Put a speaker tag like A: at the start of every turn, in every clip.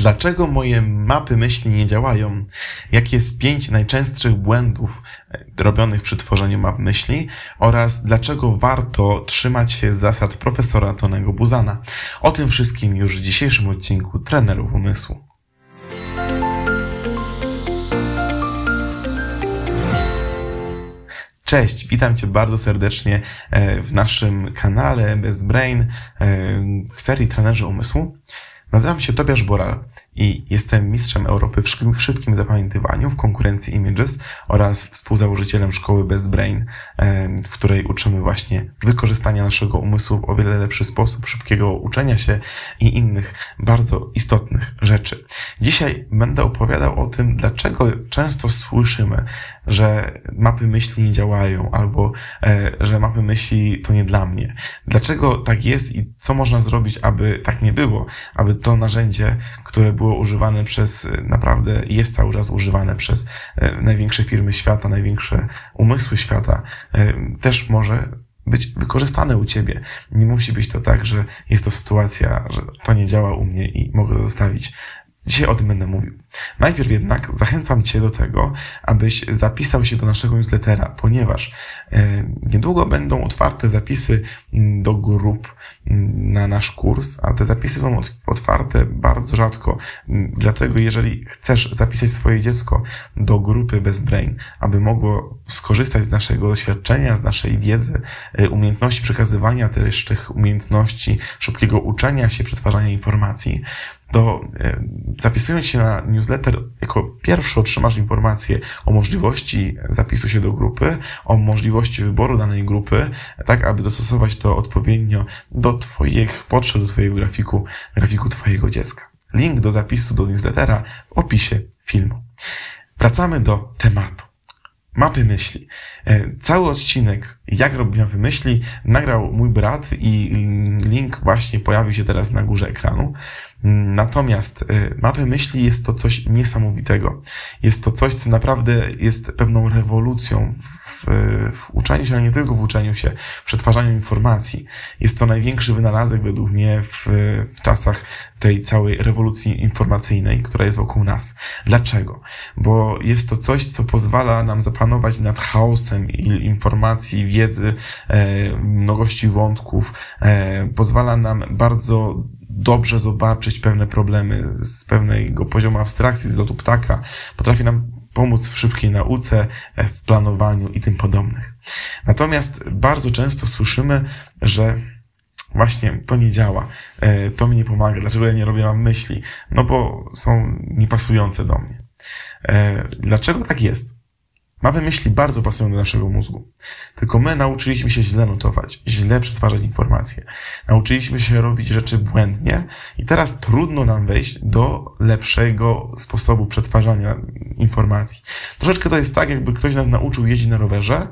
A: Dlaczego moje mapy myśli nie działają? Jakie jest pięć najczęstszych błędów e, robionych przy tworzeniu map myśli? Oraz dlaczego warto trzymać się zasad profesora Tonego Buzana? O tym wszystkim już w dzisiejszym odcinku Trenerów Umysłu. Cześć, witam Cię bardzo serdecznie e, w naszym kanale Bez Brain e, w serii Trenerzy Umysłu. Nazywam się Tobiasz Boral i jestem mistrzem Europy w szybkim, w szybkim zapamiętywaniu w konkurencji Images oraz współzałożycielem szkoły Best Brain, w której uczymy właśnie wykorzystania naszego umysłu w o wiele lepszy sposób, szybkiego uczenia się i innych bardzo istotnych rzeczy. Dzisiaj będę opowiadał o tym, dlaczego często słyszymy, że mapy myśli nie działają albo e, że mapy myśli to nie dla mnie. Dlaczego tak jest i co można zrobić, aby tak nie było, aby to narzędzie, które było używane przez, e, naprawdę jest cały czas używane przez e, największe firmy świata, największe umysły świata, e, też może być wykorzystane u ciebie. Nie musi być to tak, że jest to sytuacja, że to nie działa u mnie i mogę to zostawić. Dzisiaj o tym będę mówił. Najpierw jednak zachęcam Cię do tego, abyś zapisał się do naszego newslettera, ponieważ e, niedługo będą otwarte zapisy mm, do grup mm, na nasz kurs, a te zapisy są otwarte bardzo rzadko. Mm, dlatego jeżeli chcesz zapisać swoje dziecko do grupy Best Brain, aby mogło skorzystać z naszego doświadczenia, z naszej wiedzy, e, umiejętności przekazywania też tych umiejętności szybkiego uczenia się, przetwarzania informacji, to e, zapisując się na newsletter, jako pierwszy otrzymasz informację o możliwości zapisu się do grupy, o możliwości wyboru danej grupy, tak aby dostosować to odpowiednio do Twoich potrzeb, do Twojego grafiku, grafiku Twojego dziecka. Link do zapisu do newslettera w opisie filmu. Wracamy do tematu. Mapy myśli. E, cały odcinek, jak robić mapy myśli, nagrał mój brat i link właśnie pojawił się teraz na górze ekranu. Natomiast y, mapy myśli jest to coś niesamowitego. Jest to coś, co naprawdę jest pewną rewolucją w, w uczeniu się, ale nie tylko w uczeniu się, w przetwarzaniu informacji. Jest to największy wynalazek według mnie w, w czasach tej całej rewolucji informacyjnej, która jest wokół nas. Dlaczego? Bo jest to coś, co pozwala nam zapanować nad chaosem informacji, wiedzy, e, mnogości wątków, e, pozwala nam bardzo dobrze zobaczyć pewne problemy z pewnego poziomu abstrakcji, z lotu ptaka. Potrafi nam pomóc w szybkiej nauce, e, w planowaniu i tym podobnych. Natomiast bardzo często słyszymy, że właśnie to nie działa, e, to mi nie pomaga, dlaczego ja nie robię mam myśli? No bo są niepasujące do mnie. E, dlaczego tak jest? Mapy myśli bardzo pasują do naszego mózgu. Tylko my nauczyliśmy się źle notować, źle przetwarzać informacje. Nauczyliśmy się robić rzeczy błędnie i teraz trudno nam wejść do lepszego sposobu przetwarzania informacji. Troszeczkę to jest tak, jakby ktoś nas nauczył jeździć na rowerze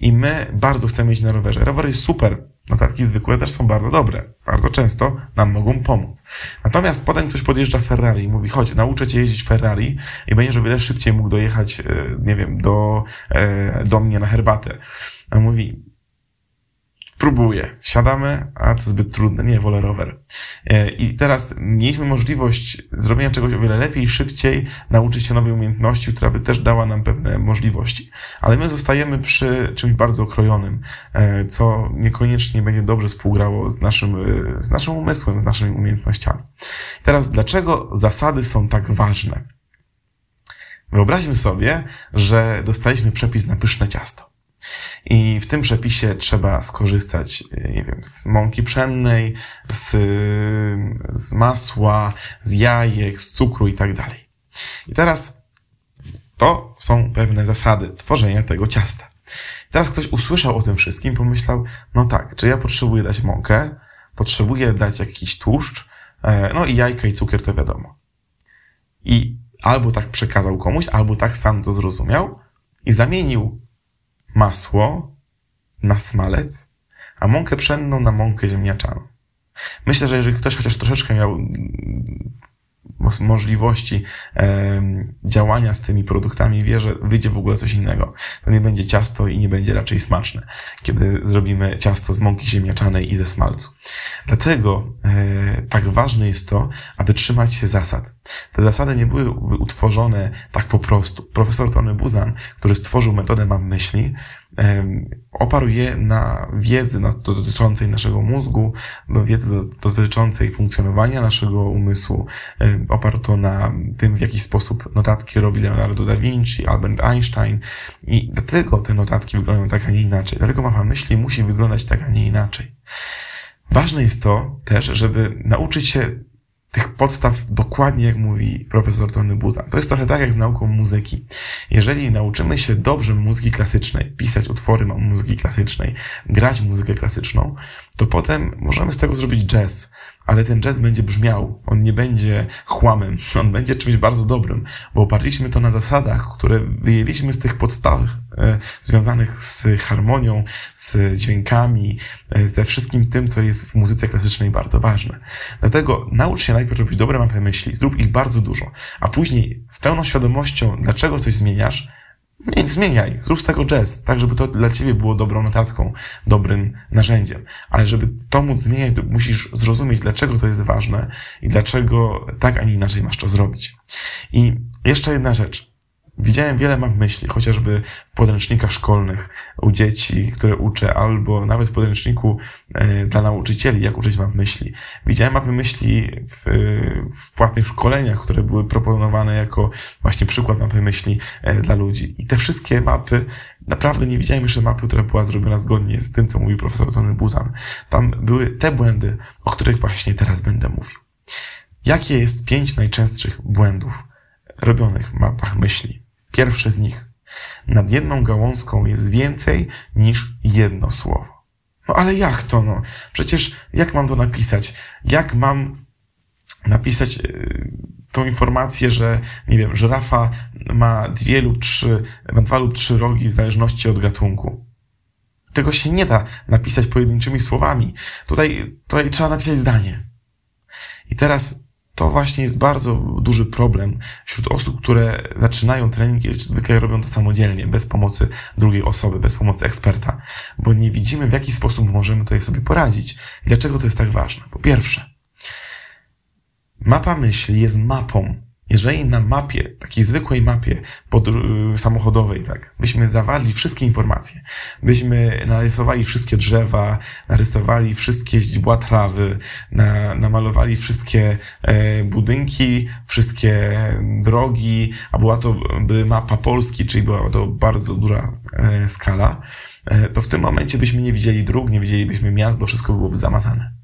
A: i my bardzo chcemy jeździć na rowerze. Rower jest super, Notatki zwykłe też są bardzo dobre. Bardzo często nam mogą pomóc. Natomiast potem ktoś podjeżdża Ferrari i mówi, chodź, nauczę cię jeździć Ferrari i będziesz o wiele szybciej mógł dojechać, e, nie wiem, do, e, do mnie na herbatę. A mówi, Spróbuję. Siadamy, a to zbyt trudne. Nie, wolę rower. E, I teraz mieliśmy możliwość zrobienia czegoś o wiele lepiej, szybciej, nauczyć się nowej umiejętności, która by też dała nam pewne możliwości. Ale my zostajemy przy czymś bardzo okrojonym, e, co niekoniecznie będzie dobrze współgrało z naszym, e, z naszym umysłem, z naszymi umiejętnościami. Teraz, dlaczego zasady są tak ważne? Wyobraźmy sobie, że dostaliśmy przepis na pyszne ciasto. I w tym przepisie trzeba skorzystać, e, nie wiem, z mąki pszennej, z, z masła, z jajek, z cukru i tak dalej. I teraz to są pewne zasady tworzenia tego ciasta. Teraz ktoś usłyszał o tym wszystkim, pomyślał, no tak, czy ja potrzebuję dać mąkę, potrzebuję dać jakiś tłuszcz, e, no i jajka i cukier to wiadomo. I albo tak przekazał komuś, albo tak sam to zrozumiał i zamienił masło na smalec, a mąkę pszenną na mąkę ziemniaczaną. Myślę, że jeżeli ktoś chociaż troszeczkę miał możliwości działania z tymi produktami, wie, że wyjdzie w ogóle coś innego. To nie będzie ciasto i nie będzie raczej smaczne, kiedy zrobimy ciasto z mąki ziemniaczanej i ze smalcu. Dlatego e, tak ważne jest to, aby trzymać się zasad. Te zasady nie były utworzone tak po prostu. Profesor Tony Buzan, który stworzył metodę mam myśli, oparł je na wiedzy dotyczącej naszego mózgu, do wiedzy dotyczącej funkcjonowania naszego umysłu. Oparł to na tym, w jaki sposób notatki robi Leonardo da Vinci, Albert Einstein i dlatego te notatki wyglądają tak, a nie inaczej. Dlatego mapa myśli musi wyglądać tak, a nie inaczej. Ważne jest to też, żeby nauczyć się tych podstaw dokładnie jak mówi profesor Tony Buzan. To jest trochę tak jak z nauką muzyki. Jeżeli nauczymy się dobrze muzyki klasycznej, pisać utwory muzyki klasycznej, grać muzykę klasyczną, to potem możemy z tego zrobić jazz, ale ten jazz będzie brzmiał, on nie będzie chłamem, on będzie czymś bardzo dobrym, bo oparliśmy to na zasadach, które wyjęliśmy z tych podstaw e, związanych z harmonią, z dźwiękami, e, ze wszystkim tym, co jest w muzyce klasycznej bardzo ważne. Dlatego naucz się najpierw robić dobre mapy myśli, zrób ich bardzo dużo, a później z pełną świadomością, dlaczego coś zmieniasz, nie, zmieniaj. Zrób z tego jazz, tak żeby to dla ciebie było dobrą notatką, dobrym narzędziem. Ale żeby to móc zmieniać, to musisz zrozumieć, dlaczego to jest ważne i dlaczego tak, a nie inaczej masz to zrobić. I jeszcze jedna rzecz. Widziałem wiele map myśli, chociażby w podręcznikach szkolnych u dzieci, które uczę, albo nawet w podręczniku e, dla nauczycieli, jak uczyć map myśli. Widziałem mapy myśli w, w płatnych szkoleniach, które były proponowane jako właśnie przykład mapy myśli e, dla ludzi. I te wszystkie mapy, naprawdę nie widziałem jeszcze mapy, która była zrobiona zgodnie z tym, co mówił profesor Tony Buzan. Tam były te błędy, o których właśnie teraz będę mówił. Jakie jest pięć najczęstszych błędów robionych w mapach myśli? Pierwszy z nich. Nad jedną gałązką jest więcej niż jedno słowo. No ale jak to no? Przecież jak mam to napisać? Jak mam napisać yy, tą informację, że, nie wiem, żyrafa ma dwie lub trzy, ma dwa lub trzy rogi w zależności od gatunku. Tego się nie da napisać pojedynczymi słowami. Tutaj, tutaj trzeba napisać zdanie. I teraz to właśnie jest bardzo duży problem wśród osób, które zaczynają trening i zwykle robią to samodzielnie, bez pomocy drugiej osoby, bez pomocy eksperta, bo nie widzimy, w jaki sposób możemy tutaj sobie poradzić. Dlaczego to jest tak ważne? Po pierwsze, mapa myśli jest mapą jeżeli na mapie, takiej zwykłej mapie y, samochodowej, tak, byśmy zawali wszystkie informacje, byśmy narysowali wszystkie drzewa, narysowali wszystkie źdźbła trawy, na, namalowali wszystkie e, budynki, wszystkie drogi, a była to by mapa Polski, czyli była to bardzo duża e, skala, e, to w tym momencie byśmy nie widzieli dróg, nie widzielibyśmy miast, bo wszystko byłoby zamazane.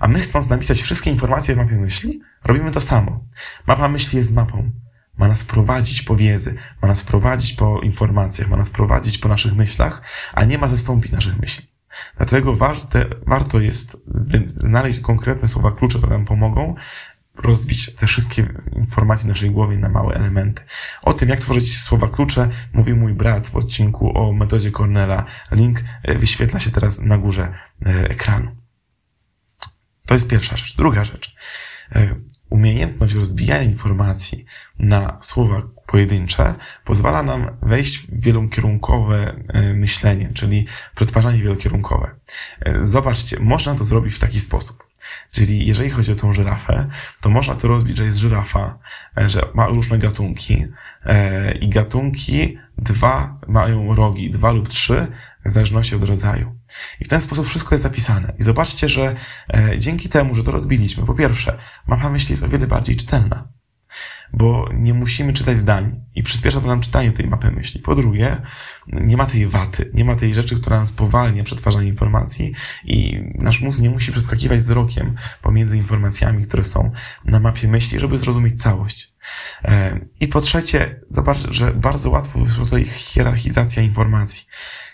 A: A my chcąc napisać wszystkie informacje w mapie myśli, robimy to samo. Mapa myśli jest mapą. Ma nas prowadzić po wiedzy, ma nas prowadzić po informacjach, ma nas prowadzić po naszych myślach, a nie ma zastąpić naszych myśli. Dlatego warte, warto jest znaleźć konkretne słowa klucze, które nam pomogą rozbić te wszystkie informacje naszej głowie na małe elementy. O tym, jak tworzyć słowa klucze, mówił mój brat w odcinku o metodzie Cornela. Link e, wyświetla się teraz na górze e, ekranu. To jest pierwsza rzecz. Druga rzecz. E, umiejętność rozbijania informacji na słowa pojedyncze pozwala nam wejść w wielokierunkowe e, myślenie, czyli przetwarzanie wielokierunkowe. E, zobaczcie, można to zrobić w taki sposób. Czyli jeżeli chodzi o tą żyrafę, to można to rozbić, że jest żyrafa, że ma różne gatunki i gatunki dwa mają rogi, dwa lub trzy, w zależności od rodzaju. I w ten sposób wszystko jest zapisane. I zobaczcie, że e, dzięki temu, że to rozbiliśmy, po pierwsze, mapa myśli jest o wiele bardziej czytelna, bo nie musimy czytać zdań i przyspiesza to nam czytanie tej mapy myśli. Po drugie, nie ma tej waty, nie ma tej rzeczy, która nas powalnia przetwarzanie informacji i nasz mózg nie musi przeskakiwać wzrokiem pomiędzy informacjami, które są na mapie myśli, żeby zrozumieć całość. E, I po trzecie, zobacz, że bardzo łatwo wyszła tutaj hierarchizacja informacji.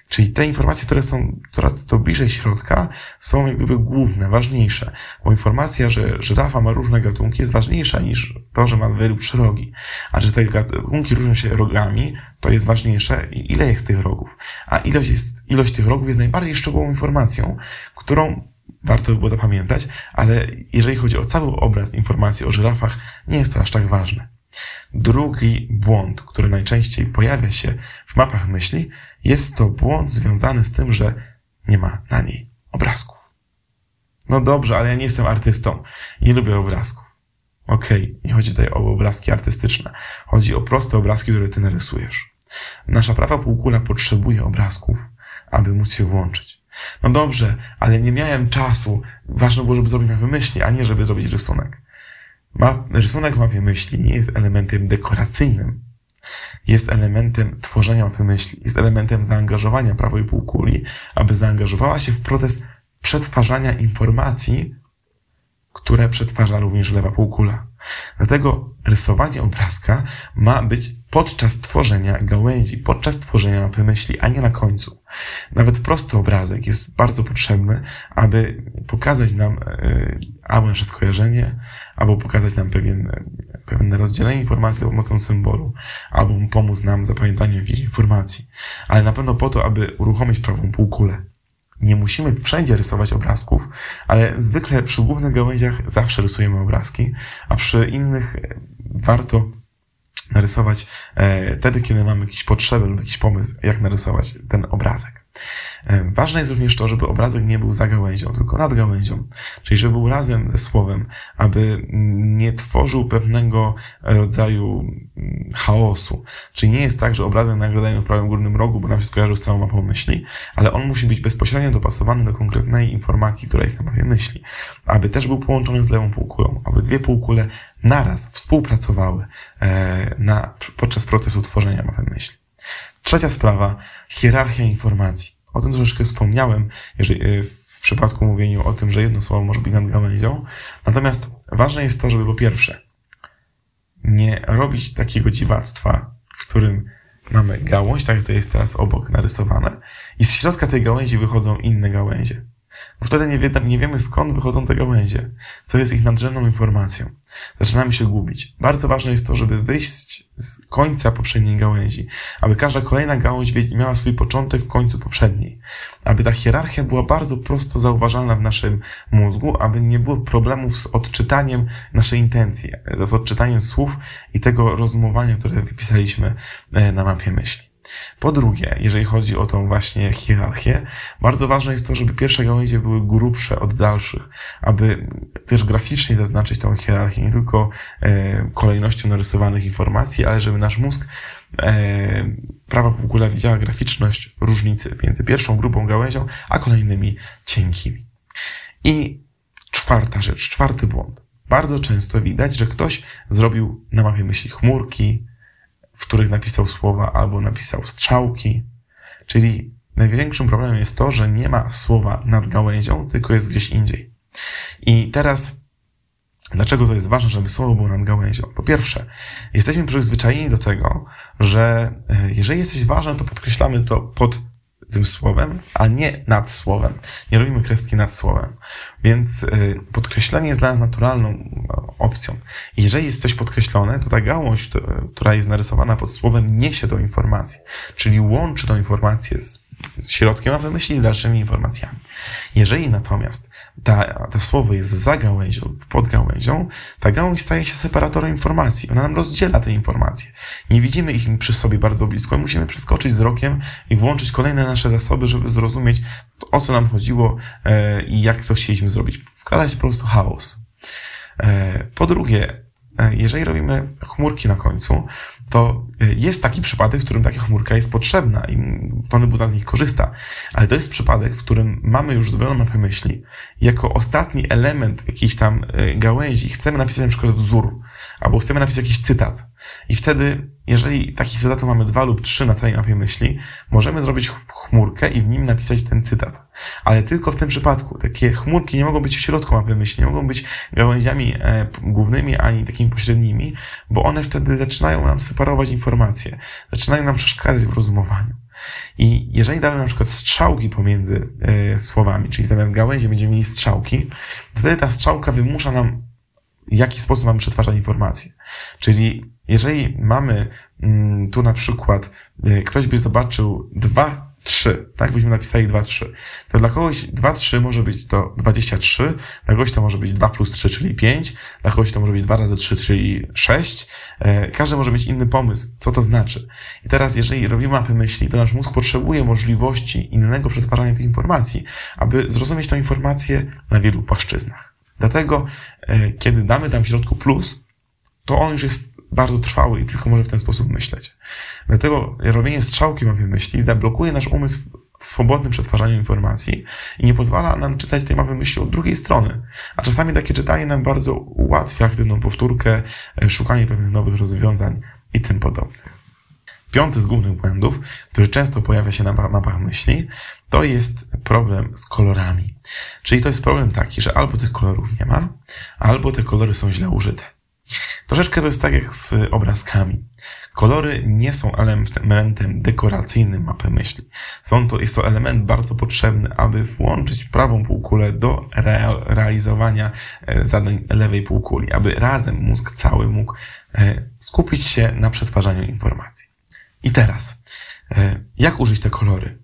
A: Czyli te informacje, które są coraz to bliżej środka, są jak gdyby główne, ważniejsze. Bo informacja, że żyrafa ma różne gatunki jest ważniejsza niż to, że ma trzy rogi. A że te gatunki różnią się rogami, to jest ważniejsze, ile jest tych rogów. A ilość, jest, ilość tych rogów jest najbardziej szczegółową informacją, którą warto by było zapamiętać, ale jeżeli chodzi o cały obraz informacji o żyrafach, nie jest to aż tak ważne. Drugi błąd, który najczęściej pojawia się w mapach myśli, jest to błąd związany z tym, że nie ma na niej obrazków. No dobrze, ale ja nie jestem artystą. Nie lubię obrazków. Okej, okay, nie chodzi tutaj o obrazki artystyczne. Chodzi o proste obrazki, które ty narysujesz. Nasza prawa półkula potrzebuje obrazków, aby móc się włączyć. No dobrze, ale nie miałem czasu. Ważne było, żeby zrobić mapę myśli, a nie żeby zrobić rysunek. Map, rysunek w mapie myśli nie jest elementem dekoracyjnym. Jest elementem tworzenia mapy myśli. Jest elementem zaangażowania prawej półkuli, aby zaangażowała się w proces przetwarzania informacji, które przetwarza również lewa półkula. Dlatego rysowanie obrazka ma być podczas tworzenia gałęzi, podczas tworzenia mapy myśli, a nie na końcu. Nawet prosty obrazek jest bardzo potrzebny, aby pokazać nam yy, albo nasze skojarzenie, albo pokazać nam pewien, pewne rozdzielenie informacji za pomocą symbolu, albo pomóc nam zapamiętaniu jakiejś informacji. Ale na pewno po to, aby uruchomić prawą półkulę. Nie musimy wszędzie rysować obrazków, ale zwykle przy głównych gałęziach zawsze rysujemy obrazki, a przy innych warto narysować e, wtedy, kiedy mamy jakieś potrzeby lub jakiś pomysł, jak narysować ten obrazek. Ważne jest również to, żeby obrazek nie był za gałęzią, tylko nad gałęzią, czyli żeby był razem ze słowem, aby nie tworzył pewnego rodzaju mm, chaosu. Czyli nie jest tak, że obrazek nagle dają w prawym górnym rogu, bo nam się skojarzył z całą mapą myśli, ale on musi być bezpośrednio dopasowany do konkretnej informacji, która jest na mapie myśli. Aby też był połączony z lewą półkulą, aby dwie półkule naraz współpracowały e, na, podczas procesu tworzenia mapy myśli. Trzecia sprawa, hierarchia informacji. O tym troszeczkę wspomniałem, jeżeli, e, w przypadku mówienia o tym, że jedno słowo może być nad gałęzią. Natomiast ważne jest to, żeby po pierwsze nie robić takiego dziwactwa, w którym mamy gałąź, tak jak to jest teraz obok narysowane, i z środka tej gałęzi wychodzą inne gałęzie. Bo wtedy nie, wie, nie wiemy skąd wychodzą te gałęzie, co jest ich nadrzędną informacją. Zaczynamy się gubić. Bardzo ważne jest to, żeby wyjść z końca poprzedniej gałęzi, aby każda kolejna gałąź miała swój początek w końcu poprzedniej. Aby ta hierarchia była bardzo prosto zauważalna w naszym mózgu, aby nie było problemów z odczytaniem naszej intencji, z odczytaniem słów i tego rozumowania, które wypisaliśmy e, na mapie myśli. Po drugie, jeżeli chodzi o tą właśnie hierarchię, bardzo ważne jest to, żeby pierwsze gałęzie były grubsze od dalszych, aby też graficznie zaznaczyć tą hierarchię, nie tylko e, kolejnością narysowanych informacji, ale żeby nasz mózg e, prawa półkula widziała graficzność różnicy między pierwszą grubą gałęzią, a kolejnymi cienkimi. I czwarta rzecz, czwarty błąd. Bardzo często widać, że ktoś zrobił na mapie myśli chmurki, w których napisał słowa albo napisał strzałki. Czyli największym problemem jest to, że nie ma słowa nad gałęzią, tylko jest gdzieś indziej. I teraz Dlaczego to jest ważne, żeby słowo było nad gałęzią? Po pierwsze, jesteśmy przyzwyczajeni do tego, że e, jeżeli jest coś ważne, to podkreślamy to pod tym słowem, a nie nad słowem. Nie robimy kreski nad słowem. Więc y, podkreślenie jest dla nas naturalną no, opcją. jeżeli jest coś podkreślone, to ta gałąź, która jest narysowana pod słowem, niesie tą informację. Czyli łączy tą informację z środkiem, a wymyśli z dalszymi informacjami. Jeżeli natomiast ta, to słowo jest za gałęzią, pod gałęzią, ta gałąź staje się separatorem informacji. Ona nam rozdziela te informacje. Nie widzimy ich przy sobie bardzo blisko. Musimy przeskoczyć wzrokiem i włączyć kolejne nasze zasoby, żeby zrozumieć, o co nam chodziło e, i jak coś chcieliśmy zrobić. Wkradać po prostu chaos. E, po drugie, e, jeżeli robimy chmurki na końcu, to y, jest taki przypadek, w którym taka chmurka jest potrzebna i Tony Buzan z nich korzysta. Ale to jest przypadek, w którym mamy już zrobioną mapę myśli. Jako ostatni element jakiejś tam y, gałęzi chcemy napisać na przykład wzór, albo chcemy napisać jakiś cytat. I wtedy, jeżeli takich cytatów mamy dwa lub trzy na całej mapie myśli, możemy zrobić chmurkę i w nim napisać ten cytat. Ale tylko w tym przypadku. Takie chmurki nie mogą być w środku mapy myśli, nie mogą być gałęziami e, głównymi ani takimi pośrednimi, bo one wtedy zaczynają nam separować informacje, zaczynają nam przeszkadzać w rozumowaniu. I jeżeli damy na przykład strzałki pomiędzy e, słowami, czyli zamiast gałęzi będziemy mieli strzałki, wtedy ta strzałka wymusza nam, w jaki sposób mamy przetwarzać informacje. Czyli jeżeli mamy mm, tu na przykład, e, ktoś by zobaczył dwa 3, tak? Byśmy napisali 2, 3. To dla kogoś 2, 3 może być to 23, dla kogoś to może być 2 plus 3, czyli 5, dla kogoś to może być 2 razy 3, czyli 6. E, każdy może mieć inny pomysł, co to znaczy. I teraz, jeżeli robimy mapy myśli, to nasz mózg potrzebuje możliwości innego przetwarzania tych informacji, aby zrozumieć tę informację na wielu płaszczyznach. Dlatego, e, kiedy damy tam w środku plus, to on już jest bardzo trwały i tylko może w ten sposób myśleć. Dlatego robienie strzałki mapy myśli zablokuje nasz umysł w swobodnym przetwarzaniu informacji i nie pozwala nam czytać tej mapy myśli od drugiej strony. A czasami takie czytanie nam bardzo ułatwia aktywną powtórkę, e, szukanie pewnych nowych rozwiązań i tym podobnych. Piąty z głównych błędów, który często pojawia się na mapach myśli, to jest problem z kolorami. Czyli to jest problem taki, że albo tych kolorów nie ma, albo te kolory są źle użyte. Troszeczkę to jest tak jak z obrazkami. Kolory nie są elementem dekoracyjnym mapy myśli. Są to, jest to element bardzo potrzebny, aby włączyć prawą półkulę do realizowania e, zadań lewej półkuli, aby razem mózg cały mógł e, skupić się na przetwarzaniu informacji. I teraz, e, jak użyć te kolory?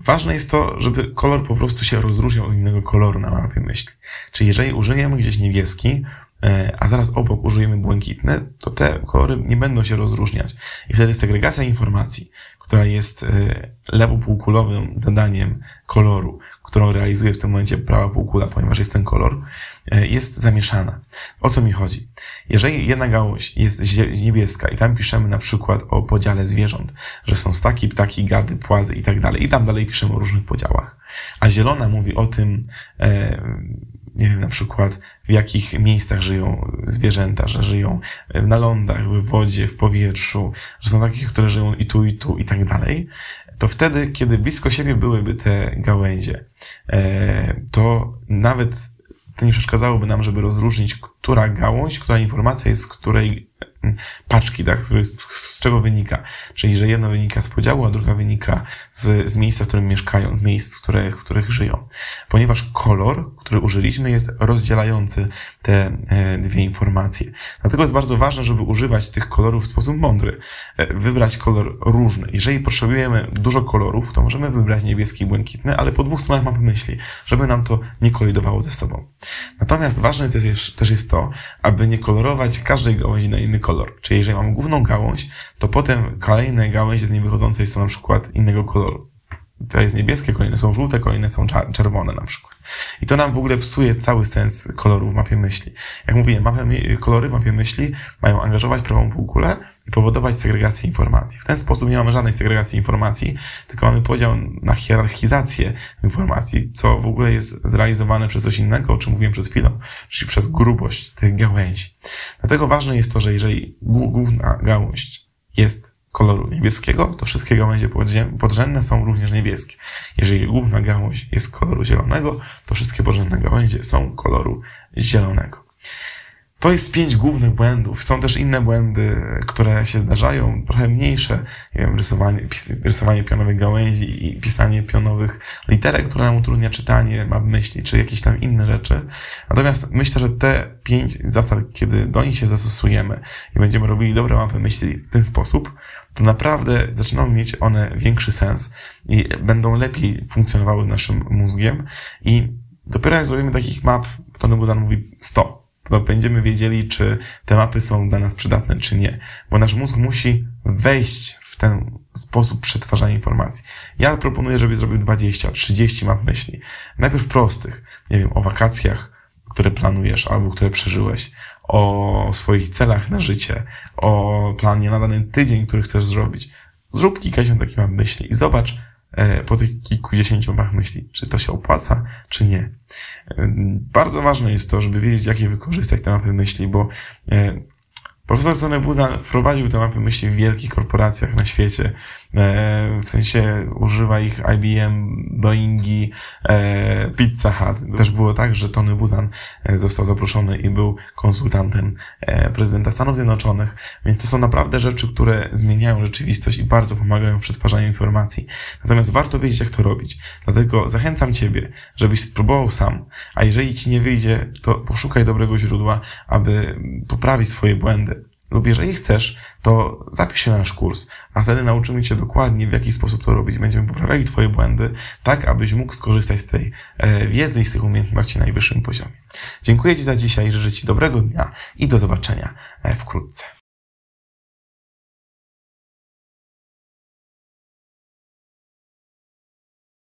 A: Ważne jest to, żeby kolor po prostu się rozróżniał od innego koloru na mapie myśli. Czyli jeżeli użyjemy gdzieś niebieski, a zaraz obok użyjemy błękitne, to te kolory nie będą się rozróżniać. I wtedy segregacja informacji, która jest e, lewopółkulowym zadaniem koloru, którą realizuje w tym momencie prawa półkula, ponieważ jest ten kolor, e, jest zamieszana. O co mi chodzi? Jeżeli jedna gałąź jest niebieska i tam piszemy na przykład o podziale zwierząt, że są staki, ptaki, gady, płazy i tak dalej, i tam dalej piszemy o różnych podziałach, a zielona mówi o tym, nie wiem, na przykład w jakich miejscach żyją zwierzęta, że żyją na lądach, w wodzie, w powietrzu, że są takie, które żyją i tu, i tu, i tak dalej, to wtedy, kiedy blisko siebie byłyby te gałęzie, e, to nawet to nie przeszkadzałoby nam, żeby rozróżnić, która gałąź, która informacja jest z której paczki, tak, z czego wynika. Czyli, że jedna wynika z podziału, a druga wynika z, z miejsca, w którym mieszkają, z miejsc, w których, w których żyją. Ponieważ kolor, który użyliśmy, jest rozdzielający te e, dwie informacje. Dlatego jest bardzo ważne, żeby używać tych kolorów w sposób mądry. E, wybrać kolor różny. Jeżeli potrzebujemy dużo kolorów, to możemy wybrać niebieski i błękitny, ale po dwóch stronach mapy myśli, żeby nam to nie kolidowało ze sobą. Natomiast ważne też jest, też jest to, aby nie kolorować każdej gałęzi na inny kolor. Czyli jeżeli mam główną gałąź, to potem kolejne gałęzie z niej wychodzącej są na przykład innego koloru. To jest niebieskie, kolejne są żółte, kolejne są czerwone na przykład. I to nam w ogóle psuje cały sens koloru w mapie myśli. Jak mówiłem, mapy, kolory w mapie myśli mają angażować prawą półkulę i powodować segregację informacji. W ten sposób nie mamy żadnej segregacji informacji, tylko mamy podział na hierarchizację informacji, co w ogóle jest zrealizowane przez coś innego, o czym mówiłem przed chwilą, czyli przez grubość tych gałęzi. Dlatego ważne jest to, że jeżeli główna gałąź jest koloru niebieskiego, to wszystkie gałęzie podrzędne są również niebieskie. Jeżeli główna gałąź jest koloru zielonego, to wszystkie podrzędne gałęzie są koloru zielonego. To jest pięć głównych błędów. Są też inne błędy, które się zdarzają, trochę mniejsze. Nie wiem, rysowanie, rysowanie pionowych gałęzi i pisanie pionowych literek, które nam utrudnia czytanie, map myśli, czy jakieś tam inne rzeczy. Natomiast myślę, że te pięć zasad, kiedy do nich się zastosujemy i będziemy robili dobre mapy myśli w ten sposób, to naprawdę zaczynają mieć one większy sens i będą lepiej funkcjonowały naszym mózgiem i dopiero jak zrobimy takich map, to Nebuzan mówi 100, bo będziemy wiedzieli, czy te mapy są dla nas przydatne, czy nie. Bo nasz mózg musi wejść w ten sposób przetwarzania informacji. Ja proponuję, żeby zrobił 20, 30 map myśli. Najpierw prostych, nie wiem, o wakacjach, które planujesz albo które przeżyłeś, o swoich celach na życie, o planie na dany tydzień, który chcesz zrobić. Zrób kilkadziesiąt takich map myśli i zobacz, po tych kilkudziesięciu mach myśli, czy to się opłaca, czy nie. E, bardzo ważne jest to, żeby wiedzieć, jakie wykorzystać te mapy myśli, bo e, Profesor Tony Buzan wprowadził te mapy myśli w wielkich korporacjach na świecie. E, w sensie używa ich IBM, Boeingi, e, Pizza Hut. Też było tak, że Tony Buzan e, został zaproszony i był konsultantem prezydenta Stanów Zjednoczonych. Więc to są naprawdę rzeczy, które zmieniają rzeczywistość i bardzo pomagają w przetwarzaniu informacji. Natomiast warto wiedzieć, jak to robić. Dlatego zachęcam Ciebie, żebyś spróbował sam. A jeżeli Ci nie wyjdzie, to poszukaj dobrego źródła, aby poprawić swoje błędy lub jeżeli chcesz, to zapisz się na nasz kurs, a wtedy nauczymy Cię dokładnie, w jaki sposób to robić. Będziemy poprawiali Twoje błędy, tak abyś mógł skorzystać z tej e, wiedzy i z tych umiejętności na najwyższym poziomie. Dziękuję Ci za dzisiaj, życzę Ci dobrego dnia i do zobaczenia e, wkrótce.